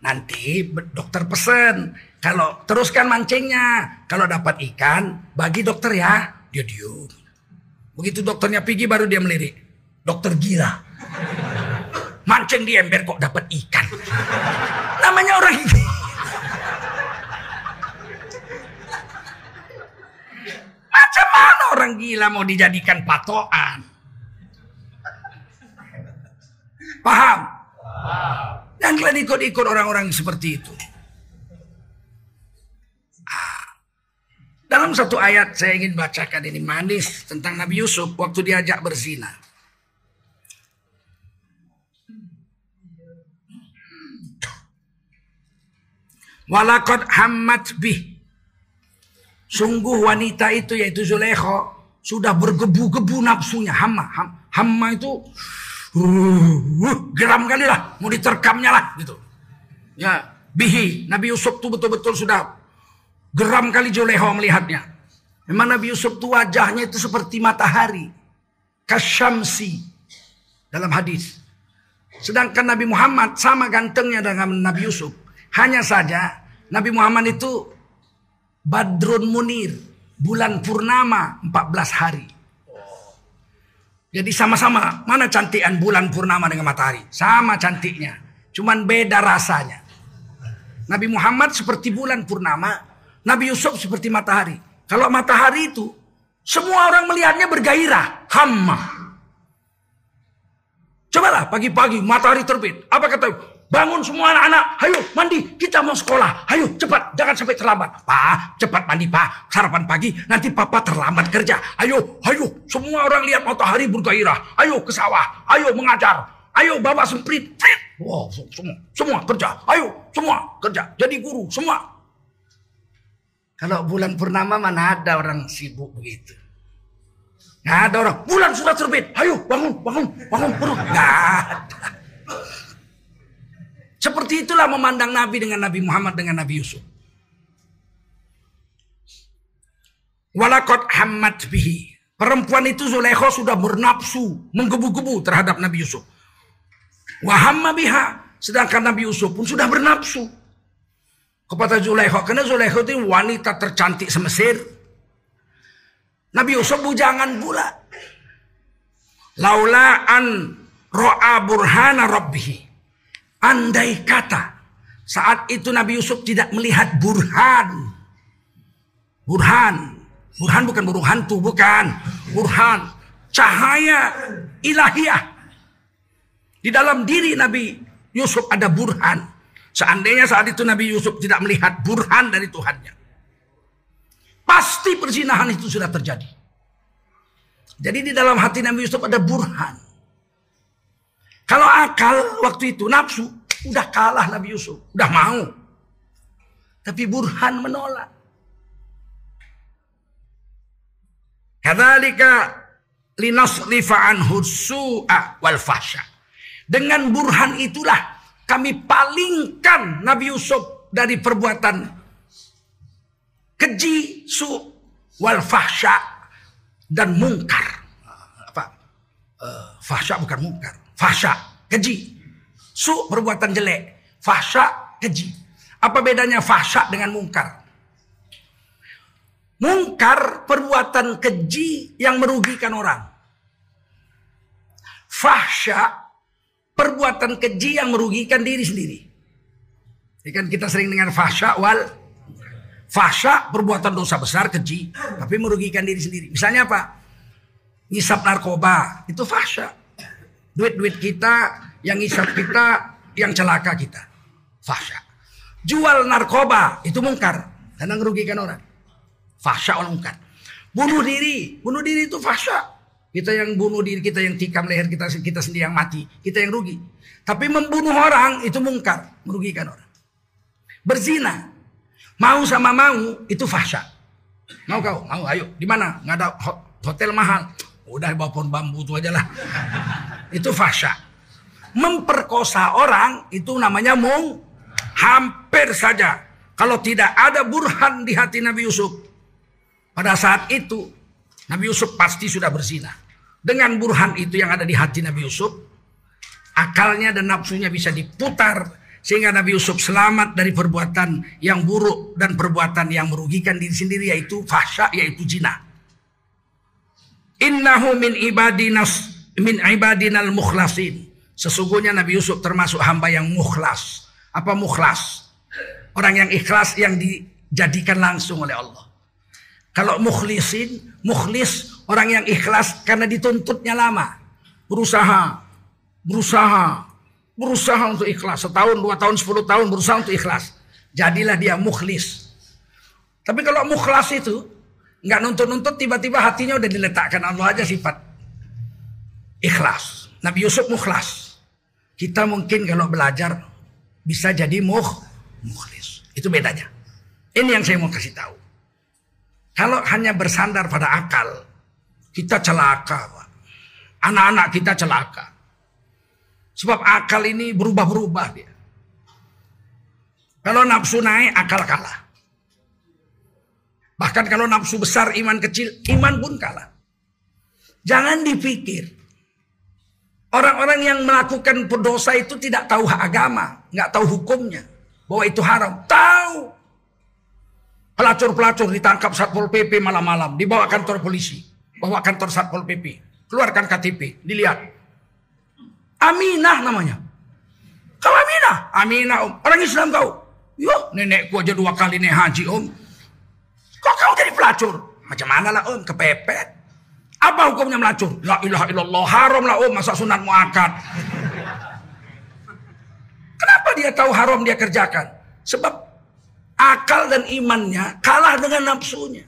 Nanti dokter pesen. Kalau teruskan mancingnya. Kalau dapat ikan, bagi dokter ya. Dia diem. Begitu dokternya pergi baru dia melirik. Dokter gila. mancing di ember kok dapat ikan. Namanya orang ini. Macam mana orang gila mau dijadikan patokan? Paham? Dan kalian ikut-ikut orang-orang seperti itu. Dalam satu ayat saya ingin bacakan ini manis tentang Nabi Yusuf waktu diajak berzina. Walakot hammat bih. Sungguh wanita itu yaitu Zulekho sudah bergebu-gebu nafsunya. Hamma, ham, hamma itu uh, geram kali lah. Mau diterkamnya lah gitu. Ya, bihi. Nabi Yusuf tuh betul-betul sudah geram kali Zulekho melihatnya. Memang Nabi Yusuf tuh wajahnya itu seperti matahari. Kasyamsi. Dalam hadis. Sedangkan Nabi Muhammad sama gantengnya dengan Nabi Yusuf. Hanya saja Nabi Muhammad itu Badrun Munir, bulan purnama 14 hari. Jadi sama-sama, mana cantikan bulan purnama dengan matahari? Sama cantiknya, cuman beda rasanya. Nabi Muhammad seperti bulan purnama, Nabi Yusuf seperti matahari. Kalau matahari itu, semua orang melihatnya bergairah, hamma. Cobalah pagi-pagi matahari terbit. Apa kata Bangun semua anak-anak. Ayo mandi. Kita mau sekolah. Ayo cepat. Jangan sampai terlambat. Pak, cepat mandi pak. Sarapan pagi. Nanti papa terlambat kerja. Ayo, ayo. Semua orang lihat matahari bergairah. Ayo ke sawah. Ayo mengajar. Ayo bawa semprit. Wow, semua, semua kerja. Ayo, semua kerja. Jadi guru, semua. Kalau bulan purnama mana ada orang sibuk begitu. Nggak ada orang. Bulan sudah terbit. Ayo bangun, bangun, bangun. bangun. Nggak ada. Seperti itulah memandang Nabi dengan Nabi Muhammad dengan Nabi Yusuf. Walakot hamad bihi. Perempuan itu Zulekho sudah bernafsu, menggebu-gebu terhadap Nabi Yusuf. Wahamma biha. Sedangkan Nabi Yusuf pun sudah bernafsu. Kepada Zulekho. Karena Zulekho itu wanita tercantik semesir. Nabi Yusuf bujangan pula. Laula an ro'a burhana rabbihi. Andai kata saat itu Nabi Yusuf tidak melihat burhan. Burhan. Burhan bukan burung hantu, bukan. Burhan. Cahaya ilahiyah. Di dalam diri Nabi Yusuf ada burhan. Seandainya saat itu Nabi Yusuf tidak melihat burhan dari Tuhannya. Pasti perzinahan itu sudah terjadi. Jadi di dalam hati Nabi Yusuf ada burhan. Kalau akal waktu itu nafsu, udah kalah Nabi Yusuf, udah mau. Tapi Burhan menolak. Kadzalika linasrifa anhu su'a wal fahsya. Dengan burhan itulah kami palingkan Nabi Yusuf dari perbuatan keji, su, wal fahsya dan mungkar. Apa? Uh, fahsya bukan mungkar. Fahsya, keji. Su perbuatan jelek. Fahsya, keji. Apa bedanya fahsya dengan mungkar? Mungkar perbuatan keji yang merugikan orang. Fahsya perbuatan keji yang merugikan diri sendiri. Ini kan kita sering dengan fahsya wal fahsya perbuatan dosa besar keji tapi merugikan diri sendiri. Misalnya apa? Ngisap narkoba itu fahsya. Duit-duit kita, yang isap kita, yang celaka kita. Fahsya. Jual narkoba, itu mungkar. Karena merugikan orang. Fahsya orang mungkar. Bunuh diri. Bunuh diri itu fahsya. Kita yang bunuh diri, kita yang tikam leher kita, kita sendiri yang mati. Kita yang rugi. Tapi membunuh orang itu mungkar. Merugikan orang. Berzina. Mau sama mau itu fahsya. Mau kau? Mau ayo. Di mana? Nggak ada hotel mahal. Udah bawa pohon bambu itu aja lah. Itu fahsya. Memperkosa orang itu namanya mung. Hampir saja. Kalau tidak ada burhan di hati Nabi Yusuf. Pada saat itu Nabi Yusuf pasti sudah berzina. Dengan burhan itu yang ada di hati Nabi Yusuf. Akalnya dan nafsunya bisa diputar. Sehingga Nabi Yusuf selamat dari perbuatan yang buruk dan perbuatan yang merugikan diri sendiri yaitu fahsya yaitu zina. Innahu min ibadinas min ibadinal mukhlasin. Sesungguhnya Nabi Yusuf termasuk hamba yang mukhlas. Apa mukhlas? Orang yang ikhlas yang dijadikan langsung oleh Allah. Kalau mukhlisin, mukhlis orang yang ikhlas karena dituntutnya lama. Berusaha, berusaha, berusaha untuk ikhlas. Setahun, dua tahun, sepuluh tahun berusaha untuk ikhlas. Jadilah dia mukhlis. Tapi kalau mukhlas itu nggak nuntut-nuntut tiba-tiba hatinya udah diletakkan Allah aja sifat ikhlas. Nabi Yusuf mukhlas. Kita mungkin kalau belajar bisa jadi muh mukhlis. Itu bedanya. Ini yang saya mau kasih tahu. Kalau hanya bersandar pada akal, kita celaka, Anak-anak kita celaka. Sebab akal ini berubah-berubah dia. Kalau nafsu naik, akal kalah. Bahkan kalau nafsu besar, iman kecil, iman pun kalah. Jangan dipikir. Orang-orang yang melakukan pendosa itu tidak tahu hak agama. nggak tahu hukumnya. Bahwa itu haram. Tahu. Pelacur-pelacur ditangkap Satpol PP malam-malam. Dibawa kantor polisi. Bawa kantor Satpol PP. Keluarkan KTP. Dilihat. Aminah namanya. Kau Aminah? Aminah om. Orang Islam kau. Yo, nenekku aja dua kali nih haji om. Kok kau jadi pelacur? Macam mana lah om, kepepet. Apa hukumnya melacur? La ilaha illallah, haram lah om, masa sunat muakat. Kenapa dia tahu haram dia kerjakan? Sebab akal dan imannya kalah dengan nafsunya.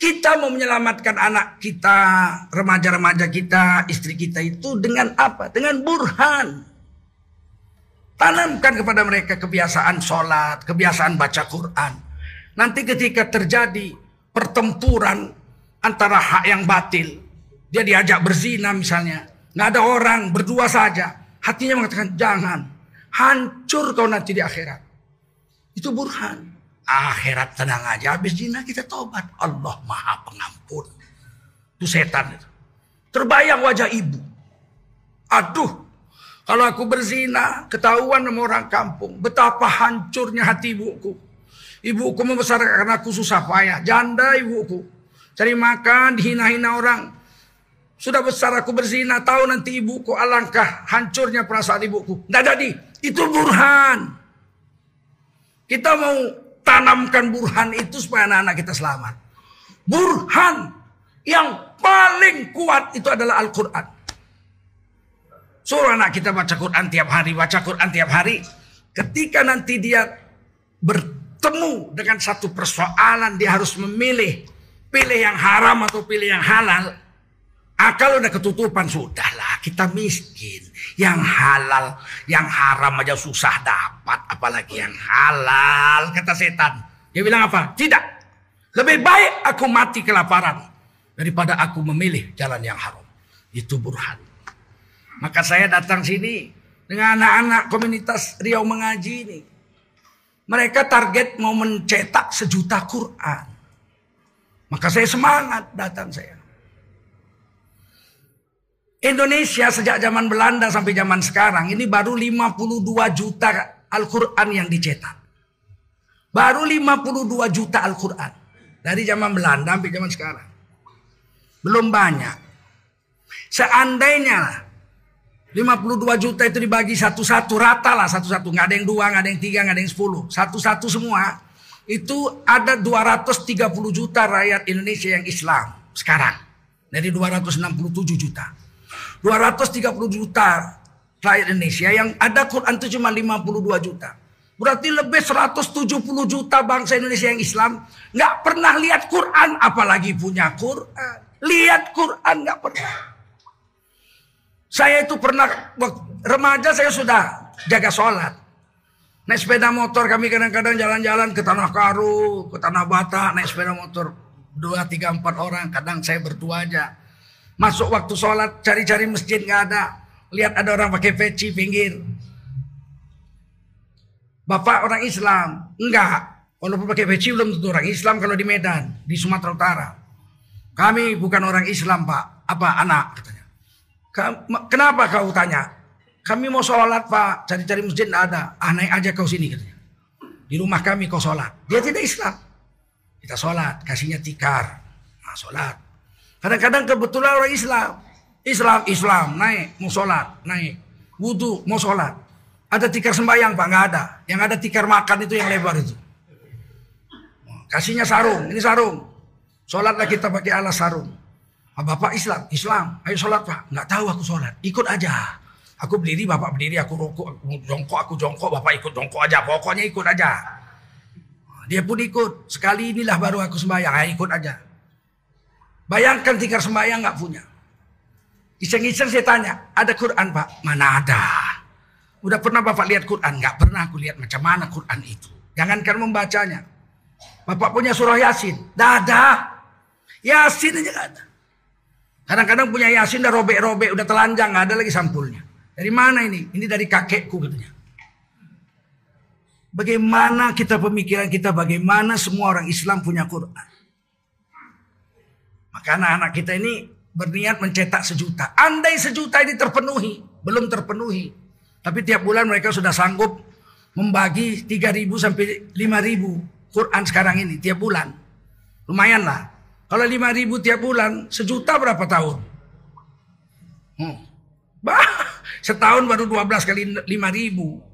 Kita mau menyelamatkan anak kita, remaja-remaja kita, istri kita itu dengan apa? Dengan burhan. Tanamkan kepada mereka kebiasaan sholat, kebiasaan baca Quran. Nanti ketika terjadi pertempuran antara hak yang batil, dia diajak berzina misalnya, nggak ada orang berdua saja, hatinya mengatakan jangan, hancur kau nanti di akhirat. Itu burhan. Akhirat tenang aja, habis zina kita tobat. Allah maha pengampun. Itu setan itu. Terbayang wajah ibu. Aduh, kalau aku berzina, ketahuan sama orang kampung. Betapa hancurnya hati ibuku. Ibuku membesarkan aku susah payah. Janda ibuku. Cari makan, dihina-hina orang. Sudah besar aku berzina, tahu nanti ibuku alangkah hancurnya perasaan ibuku. Tidak jadi. Itu burhan. Kita mau tanamkan burhan itu supaya anak-anak kita selamat. Burhan yang paling kuat itu adalah Al-Quran. Suruh anak kita baca Quran tiap hari, baca Quran tiap hari. Ketika nanti dia bertemu dengan satu persoalan, dia harus memilih. Pilih yang haram atau pilih yang halal. Akal udah ketutupan, sudahlah kita miskin. Yang halal, yang haram aja susah dapat. Apalagi yang halal, kata setan. Dia bilang apa? Tidak. Lebih baik aku mati kelaparan. Daripada aku memilih jalan yang haram. Itu burhan. Maka saya datang sini dengan anak-anak komunitas Riau Mengaji ini. Mereka target mau mencetak sejuta Quran. Maka saya semangat datang saya. Indonesia sejak zaman Belanda sampai zaman sekarang ini baru 52 juta Al-Quran yang dicetak. Baru 52 juta Al-Quran. Dari zaman Belanda sampai zaman sekarang. Belum banyak. Seandainya 52 juta itu dibagi satu-satu rata lah satu-satu nggak ada yang dua nggak ada yang tiga nggak ada yang sepuluh satu-satu semua itu ada 230 juta rakyat Indonesia yang Islam sekarang dari 267 juta 230 juta rakyat Indonesia yang ada Quran itu cuma 52 juta. Berarti lebih 170 juta bangsa Indonesia yang Islam nggak pernah lihat Quran, apalagi punya Quran. Lihat Quran nggak pernah. Saya itu pernah remaja saya sudah jaga sholat. Naik sepeda motor kami kadang-kadang jalan-jalan ke Tanah Karu, ke Tanah Bata, naik sepeda motor dua, tiga, empat orang. Kadang saya berdua aja. Masuk waktu sholat, cari-cari masjid nggak ada. Lihat ada orang pakai peci pinggir. Bapak orang Islam. Enggak. Walaupun pakai peci belum tentu orang Islam kalau di Medan, di Sumatera Utara. Kami bukan orang Islam pak. Apa anak katanya. Kenapa kau tanya? Kami mau sholat pak. Cari-cari masjid nggak ada. Ah naik aja kau sini katanya. Di rumah kami kau sholat. Dia tidak Islam. Kita sholat. Kasihnya tikar. Nah sholat. Kadang-kadang kebetulan orang Islam. Islam, Islam, naik, mau sholat, naik. Wudhu, mau sholat. Ada tikar sembahyang Pak, nggak ada. Yang ada tikar makan itu yang lebar itu. Kasihnya sarung, ini sarung. Sholatlah kita pakai alas sarung. Ah, Bapak Islam, Islam, ayo sholat Pak. Nggak tahu aku sholat, ikut aja. Aku berdiri, Bapak berdiri, aku rokok, aku jongkok, aku jongkok, Bapak ikut jongkok aja. Pokoknya ikut aja. Dia pun ikut. Sekali inilah baru aku sembahyang, ayo ikut aja. Bayangkan tikar sembahyang nggak punya. Iseng-iseng saya tanya, ada Quran pak? Mana ada? Udah pernah bapak lihat Quran? Gak pernah aku lihat macam mana Quran itu. Jangankan membacanya. Bapak punya surah Yasin? Tidak ada. Yasin aja gak ada. Kadang-kadang punya Yasin udah robek-robek, udah telanjang, gak ada lagi sampulnya. Dari mana ini? Ini dari kakekku katanya. Bagaimana kita pemikiran kita, bagaimana semua orang Islam punya Quran. Maka anak-anak kita ini berniat mencetak sejuta. Andai sejuta ini terpenuhi, belum terpenuhi. Tapi tiap bulan mereka sudah sanggup membagi 3.000 sampai 5.000 Quran sekarang ini tiap bulan. Lumayan lah. Kalau 5.000 tiap bulan, sejuta berapa tahun? Hmm. Bah, setahun baru 12 kali 5.000.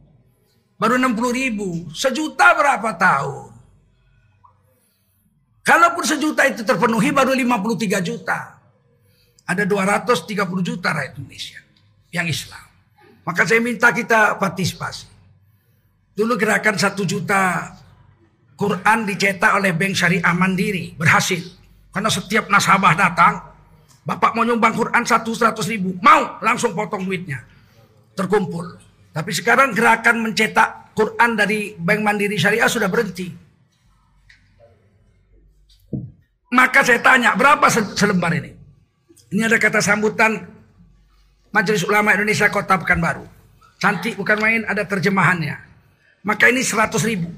Baru 60 ribu. Sejuta berapa tahun? Kalaupun sejuta itu terpenuhi baru 53 juta ada 230 juta rakyat Indonesia yang Islam. Maka saya minta kita partisipasi. Dulu gerakan satu juta Quran dicetak oleh Bank Syariah Mandiri berhasil. Karena setiap nasabah datang, Bapak mau nyumbang Quran satu seratus ribu, mau langsung potong duitnya. Terkumpul. Tapi sekarang gerakan mencetak Quran dari Bank Mandiri Syariah sudah berhenti. Maka saya tanya, berapa selembar ini? Ini ada kata sambutan Majelis Ulama Indonesia Kota Pekanbaru. Cantik bukan main, ada terjemahannya. Maka ini 100 ribu.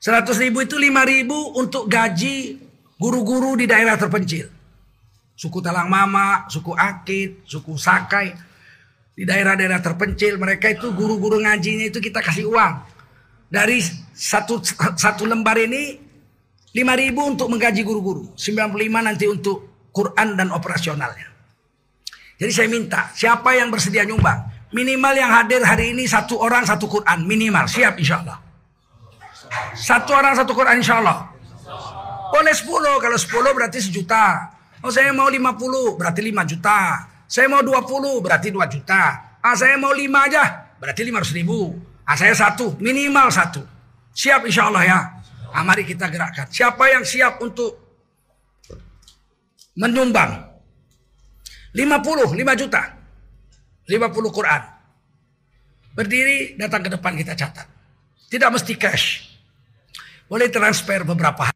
100 ribu itu 5 ribu untuk gaji guru-guru di daerah terpencil. Suku Talang Mama, suku Akit, suku Sakai. Di daerah-daerah terpencil mereka itu guru-guru ngajinya itu kita kasih uang. Dari satu, satu lembar ini 5 ribu untuk menggaji guru-guru. 95 nanti untuk Quran dan operasionalnya. Jadi saya minta siapa yang bersedia nyumbang minimal yang hadir hari ini satu orang satu Quran minimal siap insya Allah. Satu orang satu Quran insya Allah. Boleh sepuluh kalau sepuluh berarti sejuta. Oh saya mau lima puluh berarti lima juta. Saya mau dua puluh berarti dua juta. Ah saya mau lima aja berarti lima ratus ribu. Ah saya satu minimal satu. Siap insya Allah ya. Ah, mari kita gerakkan. Siapa yang siap untuk menyumbang 50, 5 juta. 50 Quran. Berdiri datang ke depan kita catat. Tidak mesti cash. Boleh transfer beberapa